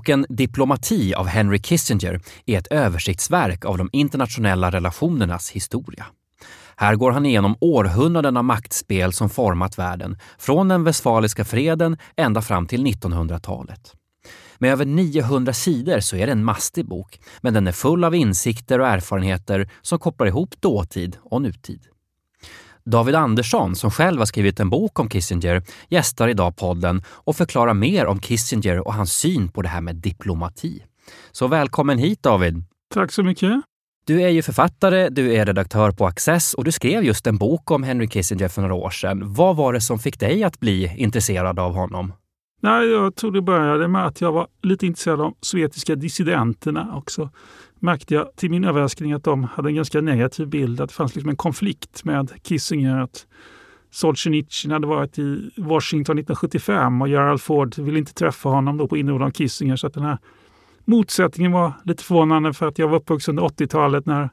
Boken Diplomati av Henry Kissinger är ett översiktsverk av de internationella relationernas historia. Här går han igenom århundraden av maktspel som format världen, från den westfaliska freden ända fram till 1900-talet. Med över 900 sidor så är det en mastig bok, men den är full av insikter och erfarenheter som kopplar ihop dåtid och nutid. David Andersson, som själv har skrivit en bok om Kissinger, gästar idag podden och förklarar mer om Kissinger och hans syn på det här med diplomati. Så välkommen hit David! Tack så mycket! Du är ju författare, du är redaktör på Access och du skrev just en bok om Henry Kissinger för några år sedan. Vad var det som fick dig att bli intresserad av honom? Nej, jag tror det började med att jag var lite intresserad av sovjetiska dissidenterna också märkte jag till min överraskning att de hade en ganska negativ bild. Att det fanns liksom en konflikt med Kissinger. Att Solzhenitsyn hade varit i Washington 1975 och Gerald Ford ville inte träffa honom då på inrådan av Kissinger. Så att den här motsättningen var lite förvånande för att jag var uppvuxen under 80-talet när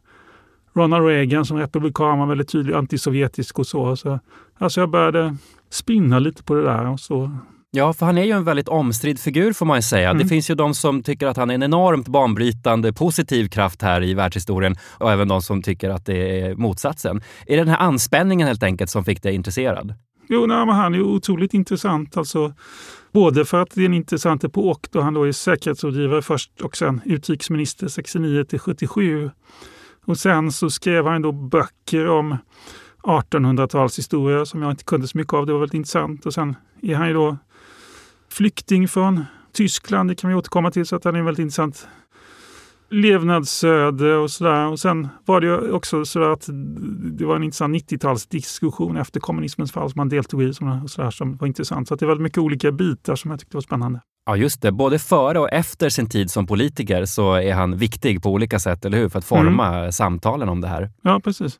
Ronald Reagan som republikan var väldigt tydlig antisovjetisk och så. så alltså jag började spinna lite på det där och så Ja, för han är ju en väldigt omstridd figur får man ju säga. Mm. Det finns ju de som tycker att han är en enormt banbrytande positiv kraft här i världshistorien och även de som tycker att det är motsatsen. Är det den här anspänningen helt enkelt som fick dig intresserad? Jo, nej, men han är otroligt intressant. Alltså, både för att det är en intressant epok då han då är säkerhetsrådgivare först och sen utrikesminister 69 till 77. Och sen så skrev han då böcker om 1800-talshistoria som jag inte kunde så mycket av. Det var väldigt intressant. Och sen är han ju då flykting från Tyskland. Det kan vi återkomma till, så att han är väldigt intressant levnadsöde och sådär. Och sen var det också så att det var en intressant 90-talsdiskussion efter kommunismens fall som han deltog i som, så där, som var intressant. Så det var väldigt mycket olika bitar som jag tyckte var spännande. Ja, just det. Både före och efter sin tid som politiker så är han viktig på olika sätt, eller hur? För att forma mm. samtalen om det här. Ja, precis.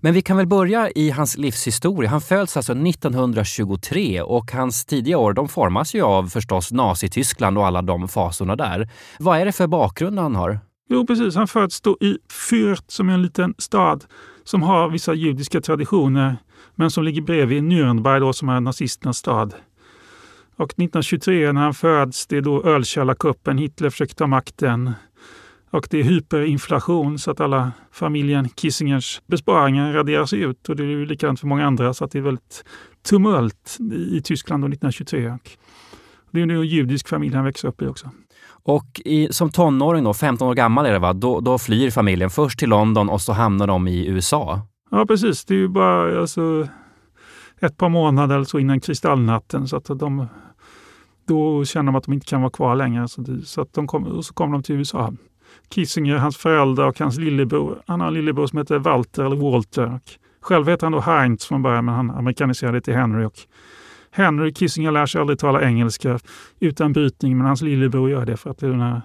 Men vi kan väl börja i hans livshistoria. Han föds alltså 1923 och hans tidiga år de formas ju av förstås Nazityskland och alla de fasorna där. Vad är det för bakgrund han har? Jo, precis. Han föds då i Fürth som är en liten stad som har vissa judiska traditioner men som ligger bredvid Nürnberg då, som är nazisternas stad. Och 1923 när han föds, det är då ölkällarkuppen, Hitler försöker ta makten. Och det är hyperinflation så att alla familjen Kissingers besparingar raderas ut. Och det är ju likadant för många andra så att det är väldigt tumult i Tyskland 1923. Och det är en judisk familj han växer upp i också. Och i, som tonåring, då, 15 år gammal är det va, då, då flyr familjen först till London och så hamnar de i USA. Ja precis, det är ju bara alltså, ett par månader eller så innan kristallnatten. Så att de, då känner de att de inte kan vara kvar längre. Så, det, så, att de kom, och så kom de till USA. Kissinger, hans föräldrar och hans lillebror. Han har en lillebror som heter Walter eller Walter. Själv heter han då Heinz från början, men han amerikaniserade till Henry. Och Henry Kissinger lär sig aldrig tala engelska utan brytning, men hans lillebror gör det för att det är den här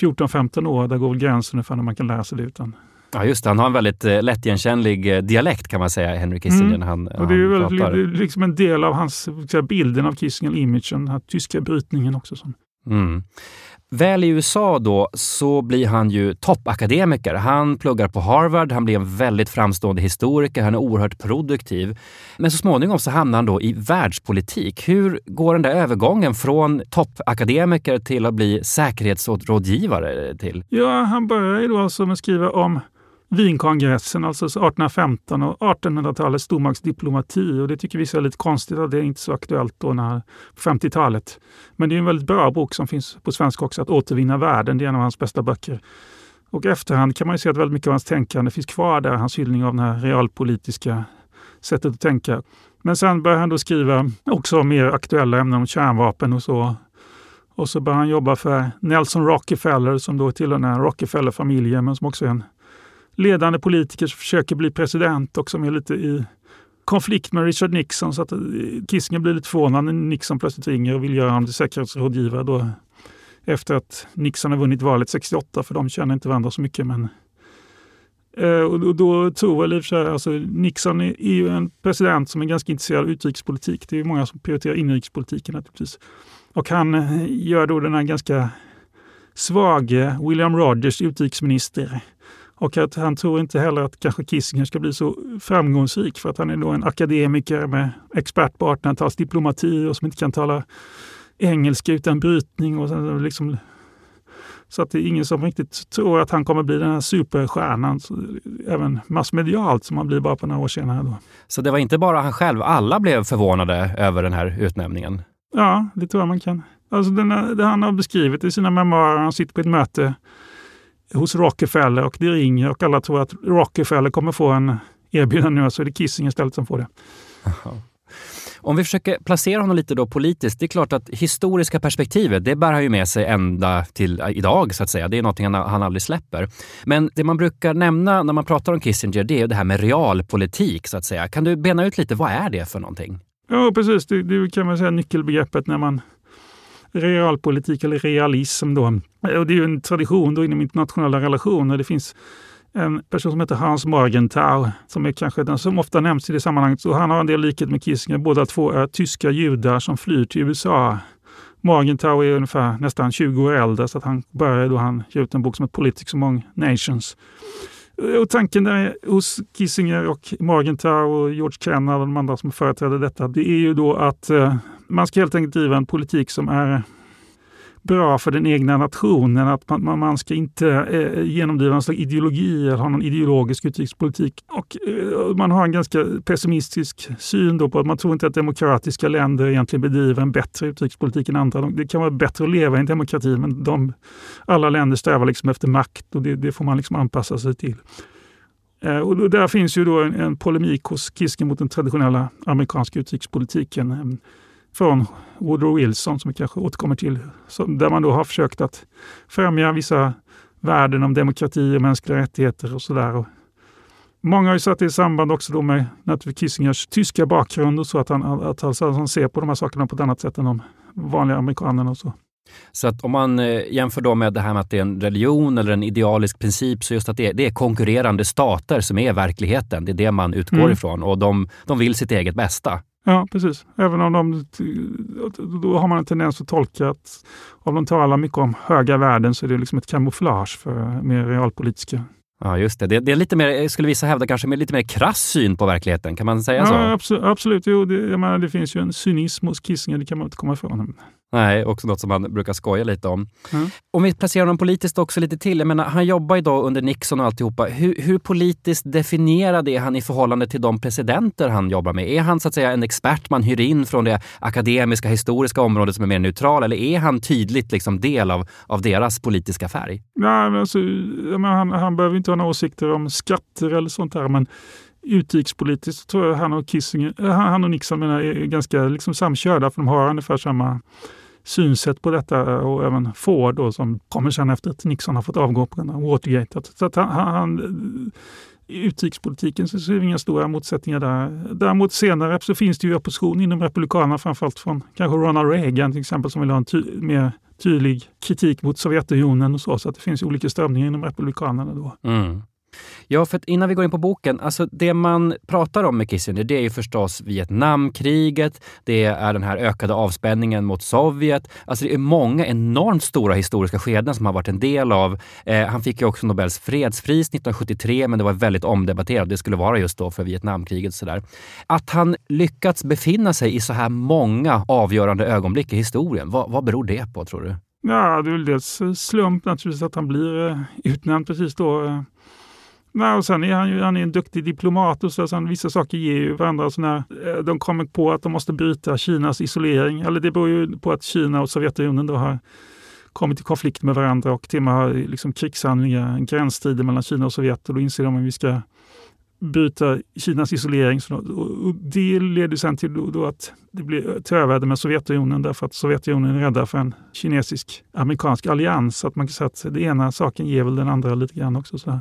14-15 år, där går väl gränsen för när man kan lära sig det utan Ja just det, han har en väldigt eh, lättigenkännlig eh, dialekt kan man säga, Henry Kissinger. Mm. När han, och det är ju väldigt, liksom en del av hans säga, bilden av Kissinger, imagen, den här tyska brytningen också. Mm. Väl i USA då så blir han ju toppakademiker. Han pluggar på Harvard, han blir en väldigt framstående historiker, han är oerhört produktiv. Men så småningom så hamnar han då i världspolitik. Hur går den där övergången från toppakademiker till att bli säkerhetsrådgivare till? Ja, han börjar ju då alltså med att skriva om Wienkongressen, alltså 1815 och 1800-talets stormaktsdiplomati. Och det tycker vissa är lite konstigt att det är inte så aktuellt då när, på 50-talet. Men det är en väldigt bra bok som finns på svenska också, Att återvinna världen. Det är en av hans bästa böcker. Och efterhand kan man ju se att väldigt mycket av hans tänkande finns kvar där, hans hyllning av det här realpolitiska sättet att tänka. Men sen börjar han då skriva också mer aktuella ämnen om kärnvapen och så. Och så börjar han jobba för Nelson Rockefeller som då tillhör den här Rockefeller-familjen men som också är en ledande politiker som försöker bli president och som är lite i konflikt med Richard Nixon. Så att eh, Kissinger blir lite förvånad när Nixon plötsligt ringer och vill göra honom till säkerhetsrådgivare. Då, efter att Nixon har vunnit valet 68, för de känner inte varandra så mycket. Men eh, och då tror väl i och för sig, alltså Nixon är, ju en president som är ganska intresserad av utrikespolitik. Det är många som prioriterar inrikespolitiken naturligtvis. Och han eh, gör då den här ganska svage William Rogers utrikesminister. Och att han tror inte heller att kanske Kissinger ska bli så framgångsrik för att han är då en akademiker med expert på 1800-tals diplomati och som inte kan tala engelska utan brytning. Och sen liksom så att det är ingen som riktigt tror att han kommer bli den här superstjärnan, även massmedialt, som han blir bara på några år senare. Då. Så det var inte bara han själv, alla blev förvånade över den här utnämningen? Ja, det tror jag man kan. Alltså den, det han har beskrivit i sina memoarer, han sitter på ett möte hos Rockefeller och det ringer och alla tror att Rockefeller kommer få en erbjudande nu, så är det Kissinger istället som får det. Om vi försöker placera honom lite då politiskt. Det är klart att historiska perspektivet, det bär han ju med sig ända till idag så att säga. Det är någonting han, han aldrig släpper. Men det man brukar nämna när man pratar om Kissinger, det är det här med realpolitik så att säga. Kan du bena ut lite, vad är det för någonting? Ja, precis. Det, det kan man säga nyckelbegreppet när man realpolitik eller realism då. Och det är ju en tradition då inom internationella relationer. Det finns en person som heter Hans Morgenthau, som är kanske den som ofta nämns i det sammanhanget. Så han har en del likhet med Kissinger. Båda två är tyska judar som flyr till USA. Morgenthau är ungefär nästan 20 år äldre, så att han började då han ge ut en bok som heter Politics Among Nations. Och tanken där hos Kissinger och Morgenthau och George Kennan och de andra som företräder detta, det är ju då att eh, man ska helt enkelt driva en politik som är bra för den egna nationen. Att man, man ska inte eh, genomdriva en slags ideologi eller ha någon ideologisk utrikespolitik. Och eh, man har en ganska pessimistisk syn då på att man tror inte att demokratiska länder egentligen bedriver en bättre utrikespolitik än andra. Det kan vara bättre att leva i en demokrati men de, alla länder strävar liksom efter makt och det, det får man liksom anpassa sig till. Eh, och där finns ju då en, en polemik hos Kiske mot den traditionella amerikanska utrikespolitiken från Woodrow Wilson som vi kanske återkommer till, där man då har försökt att främja vissa värden om demokrati och mänskliga rättigheter och sådär. Många har ju satt det i samband också då med Kissingers tyska bakgrund och så att han, att han ser på de här sakerna på ett annat sätt än de vanliga amerikanerna och så. Så att om man eh, jämför då med det här med att det är en religion eller en idealisk princip, så just att det är, det är konkurrerande stater som är verkligheten. Det är det man utgår mm. ifrån och de, de vill sitt eget bästa. Ja, precis. Även om de, då har man en tendens att tolka att om de talar mycket om höga värden så är det liksom ett kamouflage för mer realpolitiska Ja, just det. det. det. är lite mer, skulle vissa hävda, kanske med lite mer krass syn på verkligheten. Kan man säga så? Ja, absolut. absolut. Jo, det, menar, det finns ju en cynism hos Kissinger, det kan man inte komma ifrån. Nej, också något som man brukar skoja lite om. Mm. Om vi placerar honom politiskt också lite till. Jag menar, han jobbar då under Nixon och alltihopa. Hur, hur politiskt definierad är han i förhållande till de presidenter han jobbar med? Är han så att säga en expert man hyr in från det akademiska, historiska området som är mer neutral? Eller är han tydligt liksom del av, av deras politiska färg? Nej, men alltså, menar, han, han behöver inte ha några åsikter om skatter eller sånt där. Men utrikespolitiskt tror jag han och, Kissinger, eh, han och Nixon menar, är ganska liksom samkörda för de har ungefär samma synsätt på detta eh, och även Ford då, som kommer sen efter att Nixon har fått avgå på grund av Watergate. Så att han, han, eh, i utrikespolitiken så ser vi inga stora motsättningar där. Däremot senare så finns det ju opposition inom Republikanerna, framförallt från kanske Ronald Reagan till exempel, som vill ha en ty mer tydlig kritik mot Sovjetunionen och så. Så att det finns olika strömningar inom Republikanerna då. Mm. Ja, för innan vi går in på boken, alltså det man pratar om med Kissinger, det är ju förstås Vietnamkriget, det är den här ökade avspänningen mot Sovjet. Alltså det är många enormt stora historiska skeden som han varit en del av. Eh, han fick ju också Nobels fredspris 1973, men det var väldigt omdebatterat. Det skulle vara just då för Vietnamkriget. Och sådär. Att han lyckats befinna sig i så här många avgörande ögonblick i historien, vad, vad beror det på tror du? Ja, det är väl dels slump naturligtvis att han blir eh, utnämnd precis då eh, Nej, och sen är han ju han är en duktig diplomat och så. Sen vissa saker ger ju varandra. Så när eh, de kommer på att de måste bryta Kinas isolering, eller det beror ju på att Kina och Sovjetunionen då har kommit i konflikt med varandra och till och med har eh, liksom krigshandlingar, gränsstrider mellan Kina och Sovjet. Och då inser de att vi ska bryta Kinas isolering. Och det leder sen till då, då att det blir töväder med Sovjetunionen därför att Sovjetunionen är rädda för en kinesisk-amerikansk allians. Så att man kan säga att det ena saken ger väl den andra lite grann också. Så.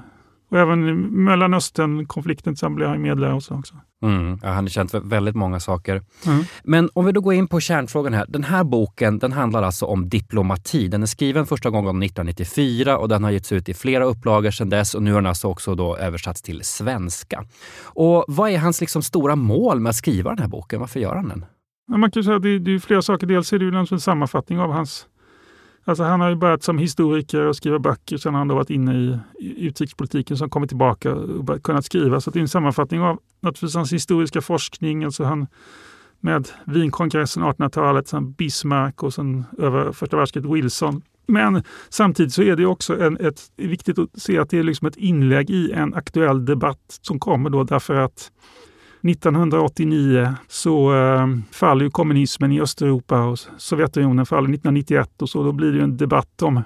Och även Mellanöstern-konflikten till blev han medlare hos också. Mm, ja, han är känd för väldigt många saker. Mm. Men om vi då går in på kärnfrågan här. Den här boken den handlar alltså om diplomati. Den är skriven första gången 1994 och den har getts ut i flera upplagor sedan dess och nu har den alltså också då översatts till svenska. Och vad är hans liksom stora mål med att skriva den här boken? Varför gör han den? Ja, man kan säga att det, det är flera saker. Dels är det ju en sammanfattning av hans Alltså han har ju börjat som historiker och skriva böcker. Sen har han då varit inne i, utrikespolitiken som kommit tillbaka och kunnat skriva. Så det är en sammanfattning av naturligtvis hans historiska forskning. Alltså han med Wienkongressen 1800-talet, sen Bismarck och sen över första världskriget Wilson. Men samtidigt så är det också en, ett, viktigt att se att det är liksom ett inlägg i en aktuell debatt som kommer då därför att 1989 så eh, faller ju kommunismen i Östeuropa och Sovjetunionen faller 1991 och så. Då blir det en debatt om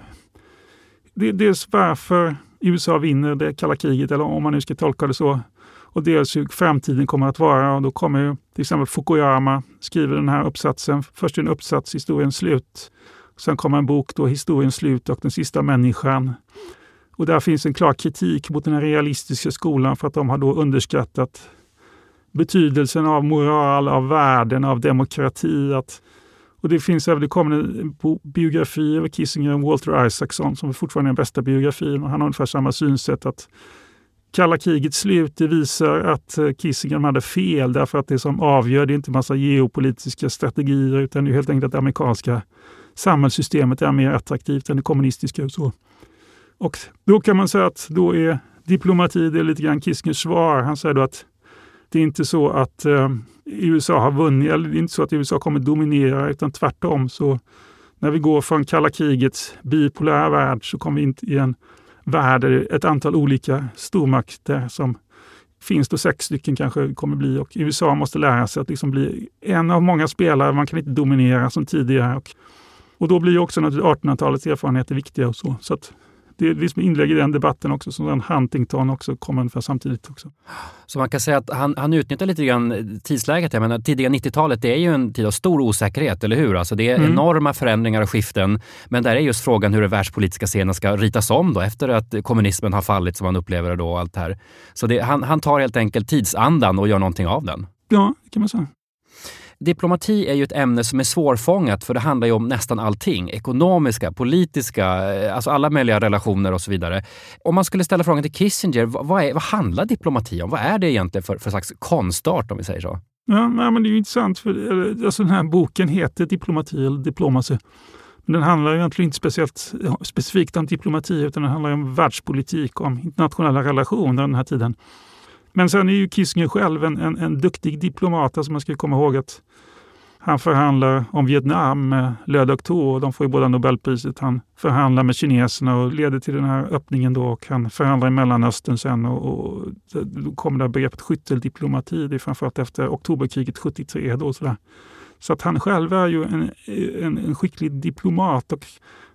det, dels varför USA vinner det kalla kriget, eller om man nu ska tolka det så. Och dels hur framtiden kommer att vara. Och då kommer ju till exempel Fukuyama skriver den här uppsatsen. Först en uppsats, Historiens slut. Sen kommer en bok, då Historiens slut och den sista människan. Och där finns en klar kritik mot den realistiska skolan för att de har då underskattat betydelsen av moral, av värden, av demokrati. Att, och det finns även, det kommer en biografi över Kissinger och Walter Isaacson som fortfarande är den bästa biografin. Och han har ungefär samma synsätt att kalla krigets slut det visar att eh, Kissinger hade fel därför att det som avgör det är inte massa geopolitiska strategier utan det är helt enkelt att det amerikanska samhällssystemet är mer attraktivt än det kommunistiska. Och så. Och då kan man säga att då är diplomati det är lite grann Kissingers svar. Han säger då att det är inte så att eh, USA har vunnit, eller det är inte så att USA kommer dominera, utan tvärtom så när vi går från kalla krigets bipolära värld så kommer vi in i en värld där ett antal olika stormakter som finns då sex stycken kanske kommer bli och USA måste lära sig att liksom bli en av många spelare. Man kan inte dominera som tidigare. Och, och då blir också 1800-talets erfarenheter viktiga och så. så att det är liksom inlägg i den debatten också, som Huntington också kom ungefär samtidigt. också. Så man kan säga att han, han utnyttjar lite grann tidsläget. Jag menar, tidiga 90-talet det är ju en tid av stor osäkerhet, eller hur? Alltså det är mm. enorma förändringar och skiften. Men där är just frågan hur den världspolitiska scenen ska ritas om då, efter att kommunismen har fallit som man upplever det då. Och allt här. Så det, han, han tar helt enkelt tidsandan och gör någonting av den. Ja, det kan man säga. Diplomati är ju ett ämne som är svårfångat för det handlar ju om nästan allting. Ekonomiska, politiska, eh, alltså alla möjliga relationer och så vidare. Om man skulle ställa frågan till Kissinger, vad, är, vad handlar diplomati om? Vad är det egentligen för, för slags konstart om vi säger så? Ja, men det är ju intressant, för alltså den här boken heter Diplomati eller Diplomacy. Men den handlar egentligen inte speciellt specifikt om diplomati utan den handlar om världspolitik och om internationella relationer den här tiden. Men sen är ju Kissinger själv en, en, en duktig diplomat. Alltså man ska komma ihåg att han förhandlar om Vietnam med Le Docteur. De får ju båda Nobelpriset. Han förhandlar med kineserna och leder till den här öppningen då. Och han förhandlar i Mellanöstern sen och, och då kommer det här begreppet skytteldiplomati. Det är framförallt efter oktoberkriget 73. Då, sådär. Så att han själv är ju en, en, en skicklig diplomat och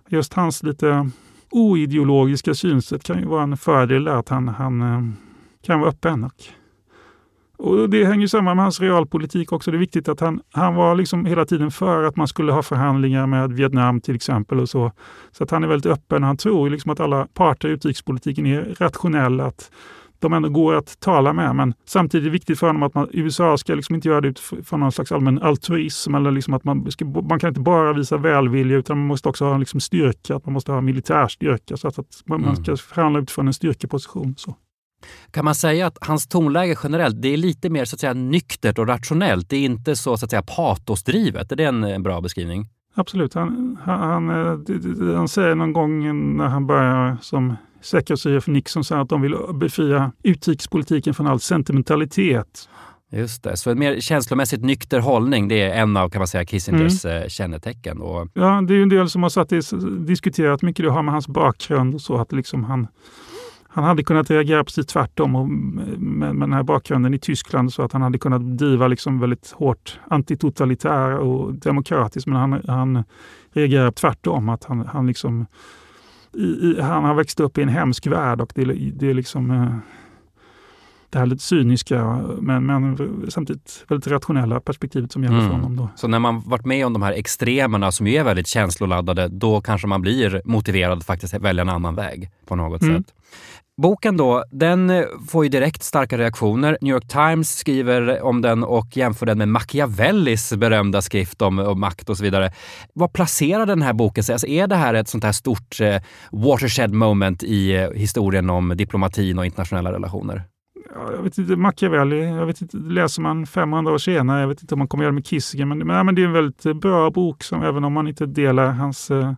just hans lite oideologiska synsätt kan ju vara en fördel att han, han eh, kan vara öppen. Och, och det hänger samman med hans realpolitik också. Det är viktigt att han, han var liksom hela tiden för att man skulle ha förhandlingar med Vietnam till exempel. och Så Så att han är väldigt öppen. Han tror liksom att alla parter i utrikespolitiken är rationella. Att de ändå går att tala med. Men samtidigt är det viktigt för honom att man, USA ska liksom inte göra det utifrån någon slags allmän altruism. Eller liksom att man, ska, man kan inte bara visa välvilja utan man måste också ha liksom styrka. Att man måste ha militär styrka. Så att, att man, mm. ska förhandla utifrån en styrkeposition. Så. Kan man säga att hans tonläge generellt, det är lite mer så att säga nyktert och rationellt? Det är inte så, så att säga patosdrivet? Är det en bra beskrivning? Absolut. Han, han, han, han säger någon gång när han börjar som säkerhetschef för Nixon så att de vill befria utrikespolitiken från all sentimentalitet. Just det, så en mer känslomässigt nykter hållning, det är en av kan man säga, Kissingers mm. Eh, kännetecken. Och... Ja, det är en del som har satt diskuterat mycket det har med hans bakgrund och så, att liksom han han hade kunnat reagera precis tvärtom och med, med den här bakgrunden i Tyskland så att han hade kunnat driva liksom väldigt hårt antitotalitär och demokratiskt. Men han, han reagerar tvärtom. Att han, han, liksom, i, i, han har växt upp i en hemsk värld och det, det är liksom eh, det här lite cyniska men, men samtidigt väldigt rationella perspektivet som gäller mm. för honom. Då. Så när man varit med om de här extremerna som ju är väldigt känsloladdade, då kanske man blir motiverad att faktiskt välja en annan väg på något mm. sätt. Boken då, den får ju direkt starka reaktioner. New York Times skriver om den och jämför den med Machiavellis berömda skrift om, om makt och så vidare. Vad placerar den här boken sig? Alltså är det här ett sånt här stort eh, watershed moment i eh, historien om diplomatin och internationella relationer? Ja, jag vet inte, Machiavelli, jag vet inte, läser man 500 år senare, jag vet inte om man kommer göra det med Kissinger, men, men, men det är en väldigt bra bok som även om man inte delar hans eh,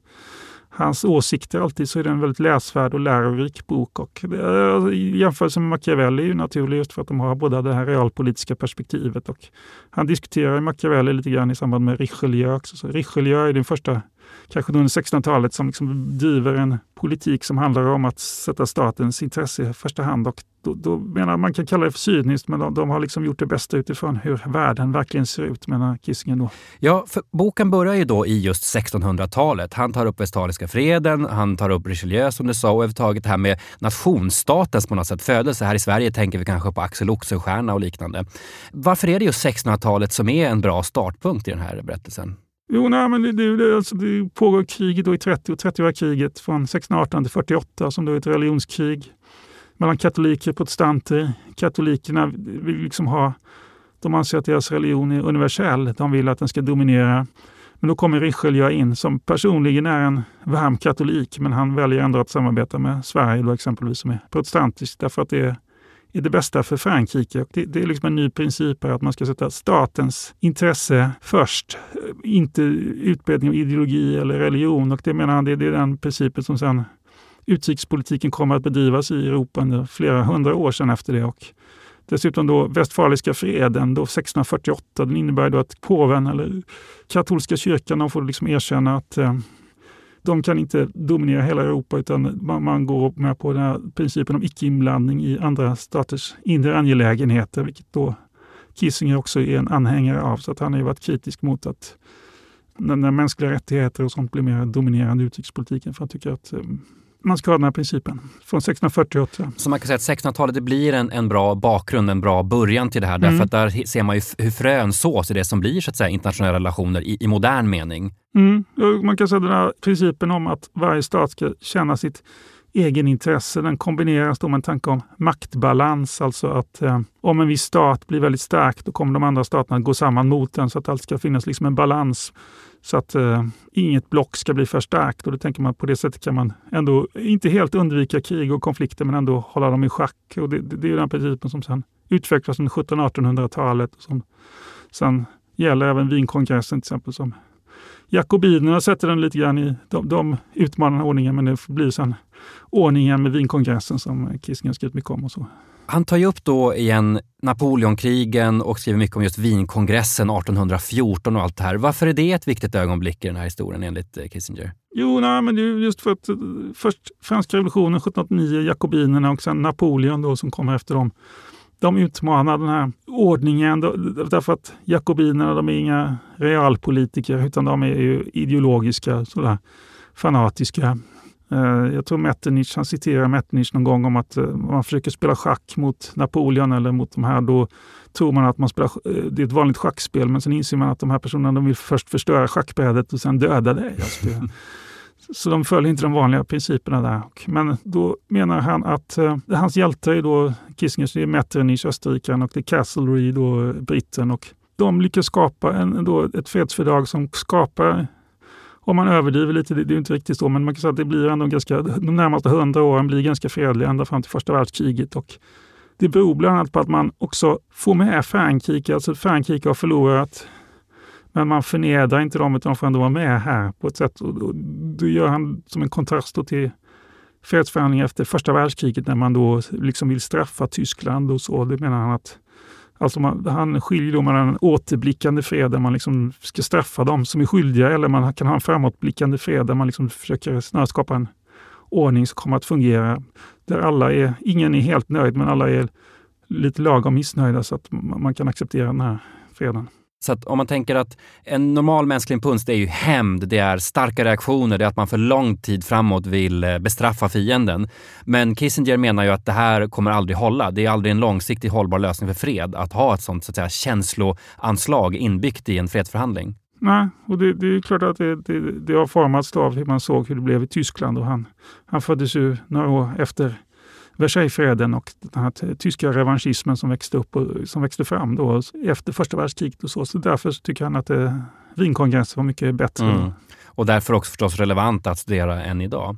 hans åsikter alltid så är det en väldigt läsvärd och lärorik bok. Och det, eh, jämförelsen med Machiavelli är ju naturlig just för att de har båda det här realpolitiska perspektivet. Och han diskuterar Machiavelli lite grann i samband med Richelieu också. Så Richelieu är den första kanske under 1600-talet som liksom driver en politik som handlar om att sätta statens intresse i första hand. Och då, då menar man kan kalla det för cyniskt, men de, de, har liksom gjort det bästa utifrån hur världen verkligen ser ut, menar Kissinger då. Ja, för boken börjar ju då i just 1600-talet. Han tar upp Westfaliska freden, han tar upp Richelieu som du sa och överhuvudtaget det här med nationsstatens på något sätt födelse. Här i Sverige tänker vi kanske på Axel Oxenstierna och liknande. Varför är det just 1600-talet som är en bra startpunkt i den här berättelsen? Jo, nej, men det, det, alltså, det pågår krig då i 30 och 30-åriga kriget från 1618 till 48 som då är ett religionskrig mellan katoliker och protestanter. Katolikerna vill liksom ha, de anser att deras religion är universell. De vill att den ska dominera. Men då kommer Richelieu in som personligen är en varm katolik, men han väljer ändå att samarbeta med Sverige då exempelvis som är protestantiskt därför att det är är det bästa för Frankrike. Och det, det är liksom en ny princip här att man ska sätta statens intresse först, eh, inte utbredning av ideologi eller religion. Och det menar han, det, det är den principen som sen utrikespolitiken kommer att bedrivas i Europa under flera hundra år sedan efter det. Och dessutom då Westfaliska freden då 1648, den innebär då att påven eller katolska kyrkan de får liksom erkänna att eh, de kan inte dominera hela Europa utan man, man går med på den här principen om icke-inblandning i andra staters inre angelägenheter, vilket då Kissinger också är en anhängare av. Så att han har ju varit kritisk mot att när mänskliga rättigheter och sånt blir mer dominerande i utrikespolitiken. För han tycker att ehm, man ska ha den här principen från 1648. Så man kan säga att 1600-talet blir en, en bra bakgrund, en bra början till det här. Mm. Därför att där ser man ju hur frön sås i det som blir så att säga, internationella relationer i, i modern mening. Mm. Man kan säga den här principen om att varje stat ska känna sitt egenintresse. Den kombineras då med en tanke om maktbalans, alltså att eh, om en viss stat blir väldigt stark, då kommer de andra staterna gå samman mot den så att allt ska finnas liksom en balans så att eh, inget block ska bli för starkt. Och då tänker man på det sättet kan man ändå inte helt undvika krig och konflikter men ändå hålla dem i schack. Och det, det, det är den principen som sen utvecklas under 1700-1800-talet som sen gäller även Wienkongressen till exempel som Jakobinerna sätter den lite grann i, de, de utmanar ordningen men det blir sen ordningen med Wienkongressen som Kissinger skrivit mycket om och så. Han tar ju upp då igen Napoleonkrigen och skriver mycket om just Wienkongressen 1814 och allt det här. Varför är det ett viktigt ögonblick i den här historien enligt eh, Kissinger? Jo, nej, men det är just för att eh, först franska revolutionen 1789, jakobinerna och sen Napoleon då som kommer efter dem. De utmanar den här ordningen därför att jakobinerna de är inga realpolitiker utan de är ju ideologiska, sådär, fanatiska. Eh, jag tror Metternich, han citerar Metternich någon gång om att om man försöker spela schack mot Napoleon eller mot de här, då tror man att man spelar, eh, det är ett vanligt schackspel, men sen inser man att de här personerna de vill först förstöra schackbrädet och sen döda dig. Så de följer inte de vanliga principerna där. Men då menar han att eh, hans hjältar är då Kissingers, det är Metternich, österrikaren och det är Castlereagh, då britten. Och de lyckas skapa en, då ett fredsfördrag som skapar om man överdriver lite, det är inte riktigt så, men man kan säga att det blir ändå ganska, de närmaste hundra åren blir ganska fredliga ända fram till första världskriget. Och det beror bland annat på att man också får med Frankrike, alltså Frankrike har förlorat men man förnedrar inte dem utan de får ändå vara med här på ett sätt. Och då gör han som en kontrast till fredsförhandlingar efter första världskriget när man då liksom vill straffa Tyskland och så. Det menar han att Alltså man, han skiljer då mellan en återblickande fred där man liksom ska straffa dem som är skyldiga eller man kan ha en framåtblickande fred där man liksom försöker snarare skapa en ordning som kommer att fungera. Där alla är, ingen är helt nöjd men alla är lite lagom missnöjda så att man kan acceptera den här freden. Så att om man tänker att en normal mänsklig impuls det är ju hämnd, det är starka reaktioner, det är att man för lång tid framåt vill eh, bestraffa fienden. Men Kissinger menar ju att det här kommer aldrig hålla. Det är aldrig en långsiktigt hållbar lösning för fred att ha ett sånt så att säga, känsloanslag inbyggt i en fredsförhandling. Nej, och det, det är klart att det, det, det har formats av hur man såg hur det blev i Tyskland. Och han, han föddes ju några år efter Versaillesfreden och den här tyska revanschismen som växte, upp och, som växte fram då efter första världskriget. Och så. så därför tycker han att eh, Wienkongressen var mycket bättre. Mm. Och därför också förstås relevant att studera än idag.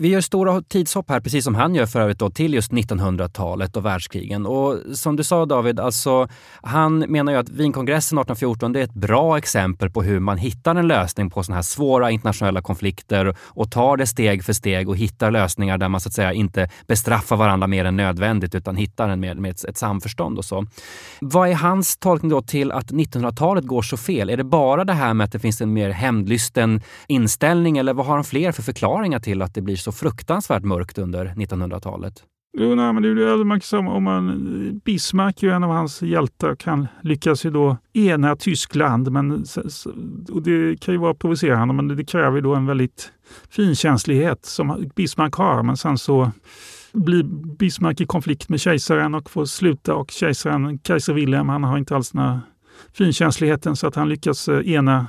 Vi gör stora tidshopp här, precis som han gör för övrigt, då, till just 1900-talet och världskrigen. Och som du sa David, alltså, han menar ju att Wienkongressen 1814 det är ett bra exempel på hur man hittar en lösning på sådana här svåra internationella konflikter och tar det steg för steg och hittar lösningar där man så att säga inte bestraffar varandra mer än nödvändigt utan hittar en med, med ett, ett samförstånd och så. Vad är hans tolkning då till att 1900-talet går så fel? Är det bara det här med att det finns en mer hämndlysten inställning eller vad har han fler för förklaringar till att det blir så fruktansvärt mörkt under 1900-talet? Jo, nej, men det är man kan om man, Bismarck är ju en av hans hjältar och han lyckas ju då ena Tyskland. Men, och det kan ju vara provocerande, men det kräver då en väldigt finkänslighet som Bismarck har. Men sen så blir Bismarck i konflikt med kejsaren och får sluta och kejsaren, kejsar Wilhelm, han har inte alls den här finkänsligheten så att han lyckas eh, ena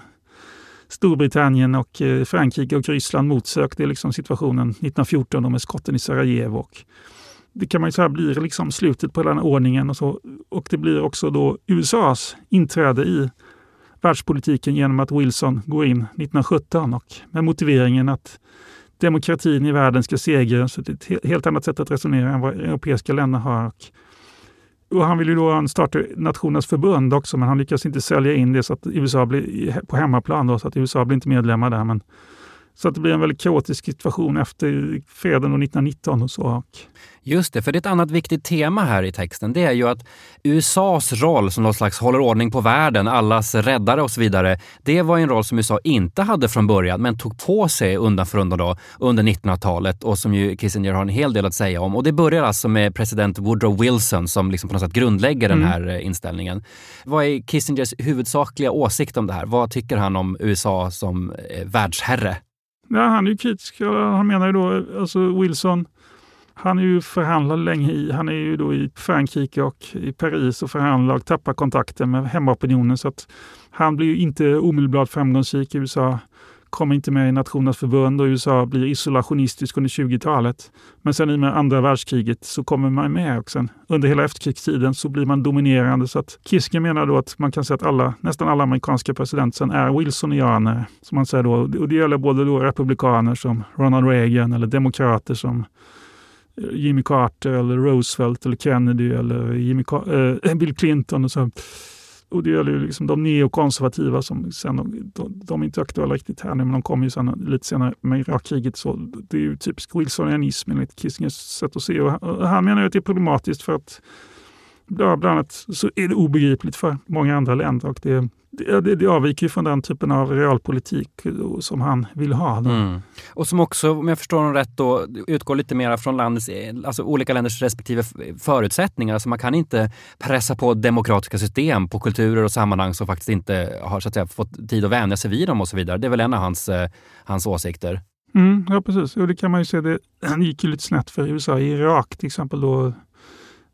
Storbritannien och eh, Frankrike och Ryssland motsökte liksom situationen 1914 med skotten i Sarajevo. Och det kan man ju säga blir liksom slutet på den ordningen. Och, så. och det blir också då USAs inträde i världspolitiken genom att Wilson går in 1917 och med motiveringen att demokratin i världen ska segra. Så det är ett helt annat sätt att resonera än vad europeiska länder har. Och och han vill ju då starta Nationernas förbund också, men han lyckas inte sälja in det så att USA blir på hemmaplan, då, så att USA blir inte medlemmar där. Men, så att det blir en väldigt kaotisk situation efter freden 1919 och så. Just det, för det är ett annat viktigt tema här i texten. Det är ju att USAs roll som någon slags håller ordning på världen, allas räddare och så vidare. Det var en roll som USA inte hade från början, men tog på sig undan för undan då, under 1900-talet och som ju Kissinger har en hel del att säga om. Och det börjar alltså med president Woodrow Wilson som liksom på något sätt grundlägger mm. den här eh, inställningen. Vad är Kissingers huvudsakliga åsikt om det här? Vad tycker han om USA som eh, världsherre? Ja, han är ju kritisk. Han menar ju då, alltså Wilson han är ju förhandlad länge i, han är ju då i Frankrike och i Paris och förhandlar och tappar kontakten med hemmaopinionen så att han blir ju inte omedelbart framgångsrik i USA. Kommer inte med i Nationernas förbund och USA blir isolationistisk under 20-talet. Men sen i och med andra världskriget så kommer man med och sen under hela efterkrigstiden så blir man dominerande. Så att Kissinger menar då att man kan säga att alla, nästan alla amerikanska presidenter är Wilsonianer. Som man säger då. Och det gäller både då republikaner som Ronald Reagan eller demokrater som eh, Jimmy Carter eller Roosevelt eller Kennedy eller Jimmy äh, Bill Clinton och så. Och det gäller ju liksom de neokonservativa som sen, de, de är inte aktuella riktigt här nu, men de kommer ju sen lite senare med Irakkriget. Så det är ju typisk wilsonianism enligt Kissingers sätt att se. Och han menar ju att det är problematiskt för att bland annat så är det obegripligt för många andra länder och det det, det, det avviker från den typen av realpolitik som han vill ha. Mm. Och som också, om jag förstår honom rätt, då, utgår lite mer från landets, alltså olika länders respektive förutsättningar. Alltså man kan inte pressa på demokratiska system på kulturer och sammanhang som faktiskt inte har så att säga, fått tid att vänja sig vid dem och så vidare. Det är väl en av hans, eh, hans åsikter. Mm, ja, precis. Och det kan man ju se. Det gick ju lite snett för USA. I Irak till exempel då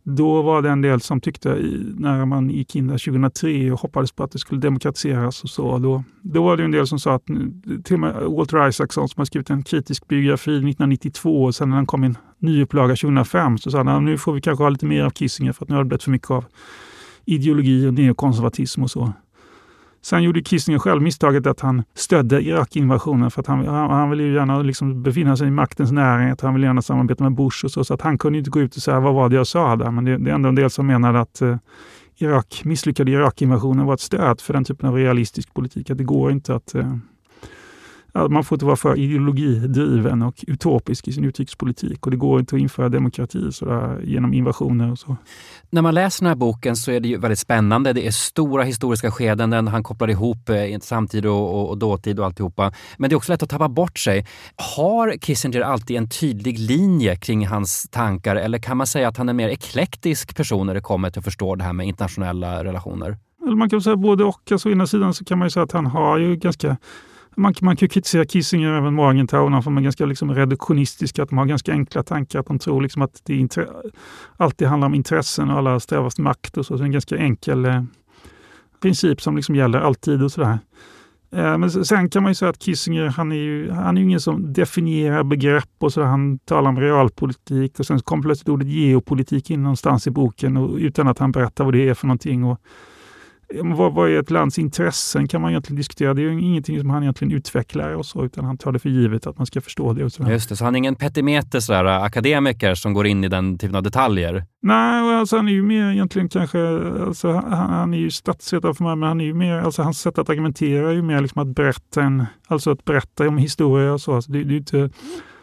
då var det en del som tyckte, när man gick in där 2003 och hoppades på att det skulle demokratiseras och så, då, då var det en del som sa att, till och med Walter Isaacson som har skrivit en kritisk biografi 1992 och sen när den kom i en nyupplaga 2005 så sa han nu får vi kanske ha lite mer av Kissinger för att nu har det blivit för mycket av ideologi och neokonservatism och så. Sen gjorde Kissinger själv misstaget att han stödde Irak-invasionen för att han, han, han ville ju gärna liksom befinna sig i maktens närhet. Han ville gärna samarbeta med Bush och så, så att han kunde inte gå ut och säga vad var det jag sa där. Men det, det är ändå en del som menar att eh, Irak, misslyckade Irak-invasionen var ett stöd för den typen av realistisk politik. Att det går inte att eh, man får inte vara för ideologidriven och utopisk i sin utrikespolitik och det går inte att införa demokrati sådär, genom invasioner och så. När man läser den här boken så är det ju väldigt spännande. Det är stora historiska skeden. Han kopplar ihop eh, samtid och, och, och dåtid och alltihopa. Men det är också lätt att tappa bort sig. Har Kissinger alltid en tydlig linje kring hans tankar eller kan man säga att han är en mer eklektisk person när det kommer till att förstå det här med internationella relationer? Man kan säga både och. Alltså, å ena sidan så kan man säga att han har ju ganska man, man kan kritisera Kissinger även Morgenthau, för de är ganska liksom reduktionistiska, att de har ganska enkla tankar, att de tror liksom att det alltid handlar om intressen och alla strävar efter makt och så. så det är en ganska enkel eh, princip som liksom gäller alltid och sådär. Eh, men sen kan man ju säga att Kissinger, han är ju, han är ju ingen som definierar begrepp och så. Han talar om realpolitik och sen kom plötsligt ordet geopolitik in någonstans i boken och, utan att han berättar vad det är för någonting. Och vad, vad är ett lands intressen kan man egentligen diskutera. Det är ju ingenting som han egentligen utvecklar och så, utan han tar det för givet att man ska förstå det. Och. Just det, så han är ingen petimeter sådär, akademiker som går in i den typen av detaljer? Nej, alltså han är ju mer egentligen kanske, alltså han, han är ju statsvetare för mig, men han är ju mer, alltså hans sätt att argumentera är ju mer liksom att berätta en, alltså att berätta om historia och så. Alltså det, det är ju inte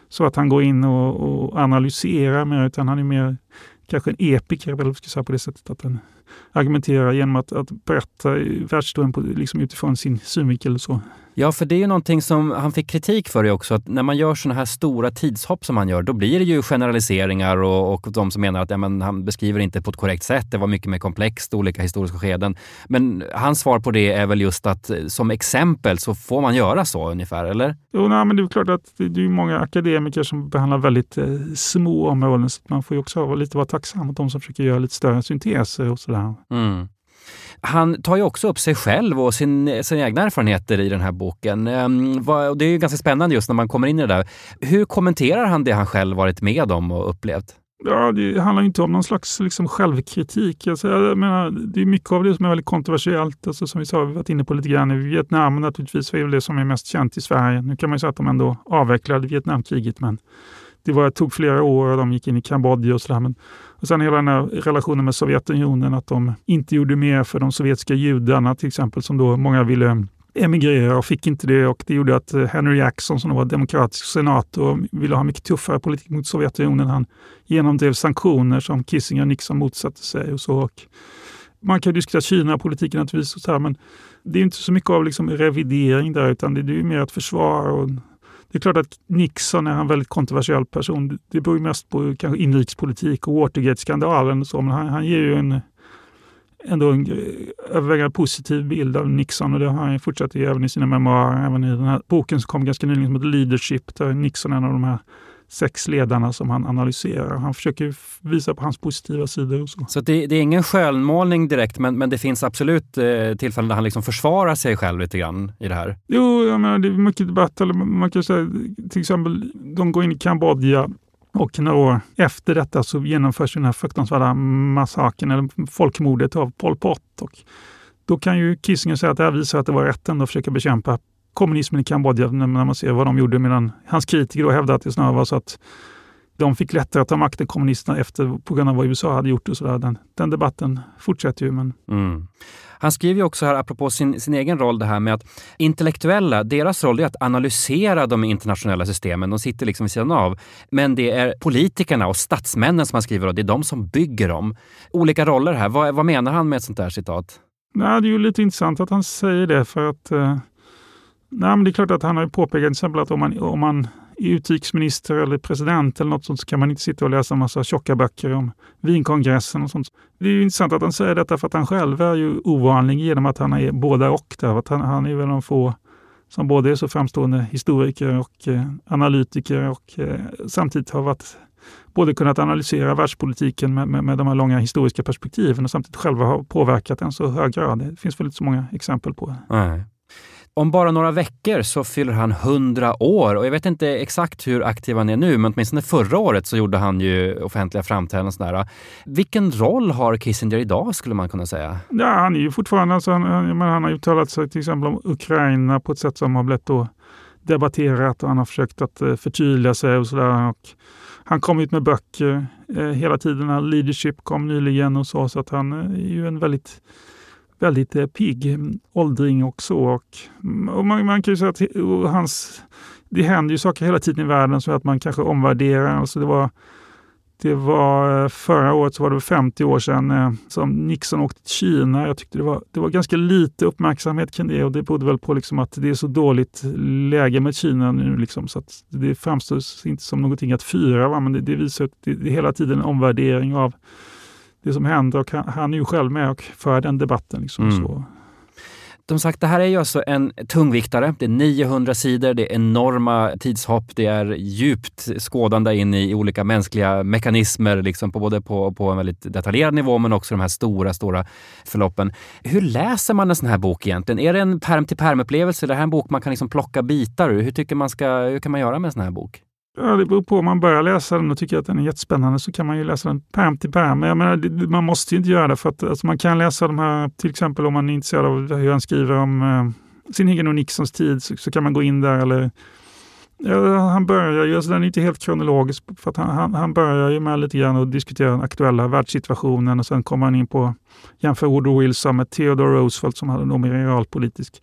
så att han går in och, och analyserar mer, utan han är mer kanske en epiker, eller ska säga på det sättet att han argumenterar genom att, att berätta världshistorien liksom utifrån sin synvinkel. Så. Ja, för det är ju någonting som han fick kritik för det också, att när man gör sådana här stora tidshopp som han gör, då blir det ju generaliseringar och, och de som menar att ja, men, han beskriver inte på ett korrekt sätt, det var mycket mer komplext, olika historiska skeden. Men hans svar på det är väl just att som exempel så får man göra så ungefär, eller? Jo, nej, men det är klart att det, det är många akademiker som behandlar väldigt eh, små områden, så man får ju också vara lite vara tacksam mot de som försöker göra lite större synteser och sådär. Mm. Han tar ju också upp sig själv och sin, sina egna erfarenheter i den här boken. Ehm, och det är ju ganska spännande just när man kommer in i det där. Hur kommenterar han det han själv varit med om och upplevt? Ja, det handlar inte om någon slags liksom, självkritik. Alltså, jag menar, det är mycket av det som är väldigt kontroversiellt. Alltså, som vi sa, vi varit inne på lite grann. I Vietnam naturligtvis är det som är mest känt i Sverige. Nu kan man ju säga att de ändå avvecklade Vietnamkriget, men det var, tog flera år och de gick in i Kambodja och sådär. Och sen hela den här relationen med Sovjetunionen, att de inte gjorde mer för de sovjetiska judarna till exempel, som då många ville emigrera och fick inte det och det gjorde att eh, Henry Jackson som var demokratisk senator ville ha mycket tuffare politik mot Sovjetunionen. Han genomdrev sanktioner som Kissinger och Nixon motsatte sig och så. Och man kan diskutera Kina-politiken naturligtvis, och så här, men det är inte så mycket av liksom revidering där utan det är mer att försvara och det är klart att Nixon är en väldigt kontroversiell person. Det beror mest på kanske inrikespolitik och Watergate-skandalen och så, men han, han ger ju en ändå en övervägande positiv bild av Nixon och det har han fortsatt ge även i sina memoarer. Även i den här boken som kom ganska nyligen som heter Leadership, där Nixon är en av de här sex ledarna som han analyserar. Han försöker visa på hans positiva sidor. Och så så det, det är ingen skönmålning direkt, men, men det finns absolut eh, tillfällen där han liksom försvarar sig själv lite grann i det här? Jo, jag menar, det är mycket debatt. Eller man kan säga till exempel, de går in i Kambodja och några år efter detta så genomförs den här fruktansvärda massakern, eller folkmordet av Pol Pot. Och då kan ju Kissinger säga att det här visar att det var rätt att försöka bekämpa kommunismen i Kambodja när man ser vad de gjorde. Medan hans kritiker hävdade att det snarare var så att de fick lättare att ta makten, kommunisterna, efter, på grund av vad USA hade gjort. och så där. Den, den debatten fortsätter ju. Men... Mm. Han skriver ju också här, apropå sin, sin egen roll, det här med att intellektuella, deras roll är att analysera de internationella systemen. De sitter liksom vid sidan av. Men det är politikerna och statsmännen som han skriver och det är de som bygger dem. Olika roller här. Vad, vad menar han med ett sånt där citat? Nej, det är ju lite intressant att han säger det för att eh, nej, men det är klart att han har påpekat till exempel att om man, om man är utrikesminister eller president eller något sånt så kan man inte sitta och läsa en massa tjocka böcker om Wienkongressen och sånt. Det är ju intressant att han säger detta för att han själv är ju ovanlig genom att han är båda och. Där. Att han, han är väl de få som både är så framstående historiker och eh, analytiker och eh, samtidigt har varit både kunnat analysera världspolitiken med, med, med, de här långa historiska perspektiven och samtidigt själva har påverkat den så hög grad. Det finns väl inte så många exempel på det. Nej. Om bara några veckor så fyller han 100 år och jag vet inte exakt hur aktiv han är nu, men åtminstone förra året så gjorde han ju offentliga framträdanden. Sådär. Vilken roll har Kissinger idag skulle man kunna säga? Ja, han är ju fortfarande, alltså, han, han, har uttalat sig till exempel om Ukraina på ett sätt som har blivit då debatterat och han har försökt att eh, förtydliga sig och sådär. Han kom ut med böcker eh, hela tiden. Leadership kom nyligen och så, så att han eh, är ju en väldigt väldigt eh, pigg mm, åldring också. Och, så. och man, man, kan ju säga att hans, det händer ju saker hela tiden i världen så att man kanske omvärderar. Alltså det var, det var eh, förra året så var det 50 år sedan eh, som Nixon åkte till Kina. Jag tyckte det var, det var ganska lite uppmärksamhet kring det och det berodde väl på liksom att det är så dåligt läge med Kina nu. Liksom, så att det framstår inte som någonting att fira, va? men det, det visar att det, det är hela tiden en omvärdering av det som händer och han, han är ju själv med och för den debatten. Liksom, mm. så. Som sagt, det här är ju alltså en tungviktare. Det är 900 sidor, det är enorma tidshopp, det är djupt skådande in i olika mänskliga mekanismer, liksom på både på, på en väldigt detaljerad nivå men också de här stora, stora förloppen. Hur läser man en sån här bok egentligen? Är det en perm till perm-upplevelse? Är det här en bok man kan liksom plocka bitar ur? Hur, tycker man ska, hur kan man göra med en sån här bok? Ja, det beror på. Om man börjar läsa den och tycker att den är jättespännande så kan man ju läsa den pärm till pärm. Men jag menar, det, man måste ju inte göra det för att alltså, man kan läsa de här, till exempel om man är intresserad av hur han skriver om eh, sin egen och Nixons tid så, så, kan man gå in där. Eller, ja, han börjar ju, alltså den är inte helt kronologisk, för att han, han, han börjar ju med lite grann att diskutera den aktuella världssituationen och sen kommer han in på jämför Woodrow Wilson med Theodore Roosevelt som hade en mer realpolitisk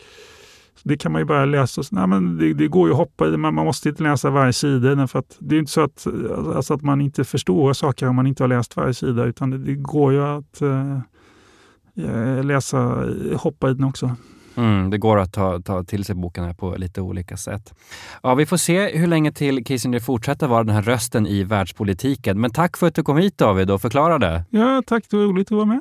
det kan man ju bara läsa. Nej, men det, det går ju att hoppa i, men man måste inte läsa varje sida. För att det är inte så att, alltså att man inte förstår saker om man inte har läst varje sida, utan det, det går ju att uh, läsa, hoppa i den också. Mm, det går att ta, ta till sig boken här på lite olika sätt. Ja, vi får se hur länge till Kissinger fortsätter vara den här rösten i världspolitiken. Men tack för att du kom hit David och förklarade. Ja, tack. Det var roligt att vara med.